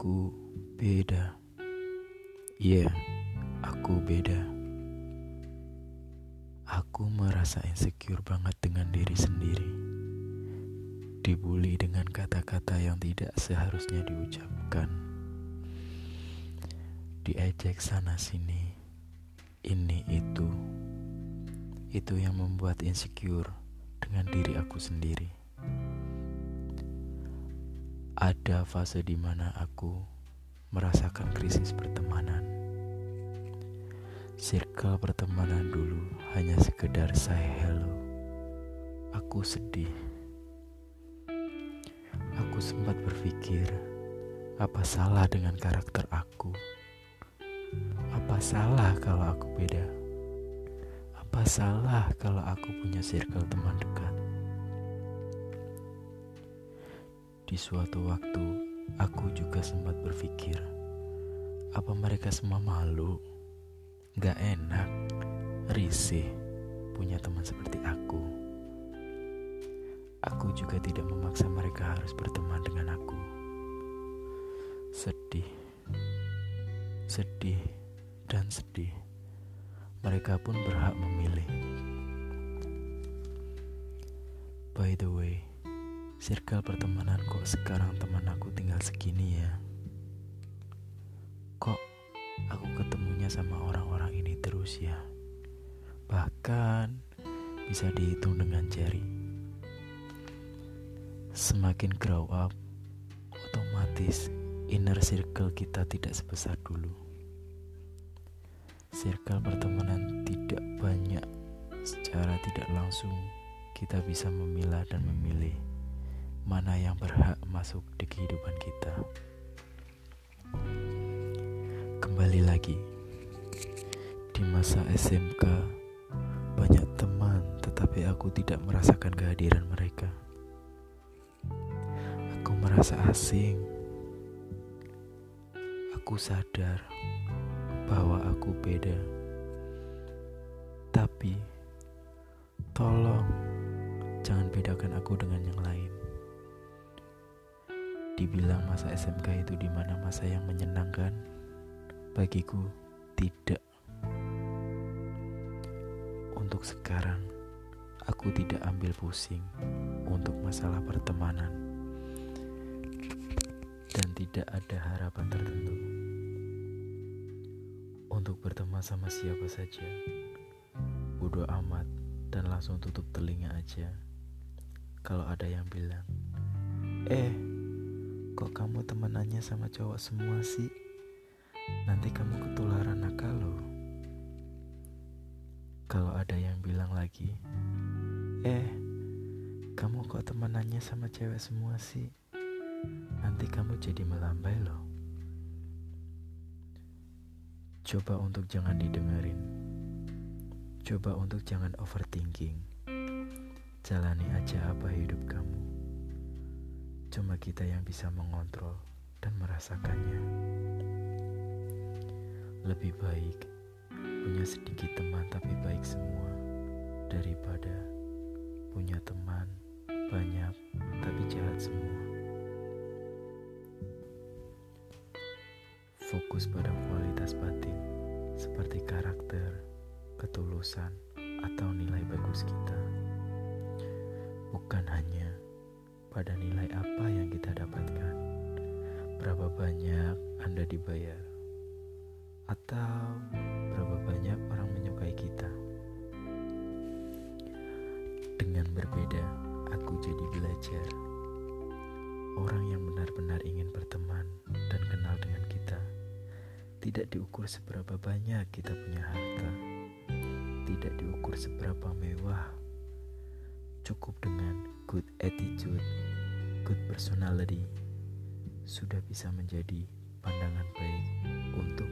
Aku beda. Iya, yeah, aku beda. Aku merasa insecure banget dengan diri sendiri. Dibully dengan kata-kata yang tidak seharusnya diucapkan. Diejek sana sini. Ini itu. Itu yang membuat insecure dengan diri aku sendiri. Ada fase di mana aku merasakan krisis pertemanan. Circle pertemanan dulu hanya sekedar say hello. Aku sedih. Aku sempat berpikir, apa salah dengan karakter aku? Apa salah kalau aku beda? Apa salah kalau aku punya circle teman dekat? Di suatu waktu, aku juga sempat berpikir, apa mereka semua malu? Gak enak, risih punya teman seperti aku. Aku juga tidak memaksa mereka harus berteman dengan aku. Sedih, sedih, dan sedih. Mereka pun berhak memilih. By the way, circle pertemanan kok sekarang teman aku tinggal segini ya? Kok aku ketemunya sama orang-orang ini terus ya? Bahkan bisa dihitung dengan jari. Semakin grow up, otomatis inner circle kita tidak sebesar dulu. Circle pertemanan tidak banyak, secara tidak langsung kita bisa memilah dan memilih mana yang berhak masuk di kehidupan kita. Kembali lagi, di masa SMK banyak teman, tetapi aku tidak merasakan kehadiran mereka. Aku merasa asing. Aku sadar bahwa aku beda. Tapi tolong jangan bedakan aku dengan yang lain. Dibilang masa SMK itu di mana masa yang menyenangkan, bagiku tidak. Untuk sekarang, aku tidak ambil pusing untuk masalah pertemanan dan tidak ada harapan tertentu untuk berteman sama siapa saja. Bodoh amat dan langsung tutup telinga aja. Kalau ada yang bilang, "Eh, kok kamu temenannya sama cowok semua sih? Nanti kamu ketularan nakal loh." Kalau ada yang bilang lagi, "Eh, kamu kok temenannya sama cewek semua sih? Nanti kamu jadi melambai loh." Coba untuk jangan didengerin. Coba untuk jangan overthinking. Jalani aja apa hidup kamu. Cuma kita yang bisa mengontrol dan merasakannya. Lebih baik punya sedikit teman tapi baik semua daripada punya teman banyak tapi jahat semua. Fokus pada kualitas batin seperti karakter, ketulusan, atau nilai bagus kita. Pada nilai apa yang kita dapatkan, berapa banyak Anda dibayar, atau berapa banyak orang menyukai kita. Dengan berbeda, aku jadi belajar. Orang yang benar-benar ingin berteman dan kenal dengan kita tidak diukur seberapa banyak kita punya harta, tidak diukur seberapa mewah. Cukup dengan good attitude, good personality, sudah bisa menjadi pandangan baik untuk.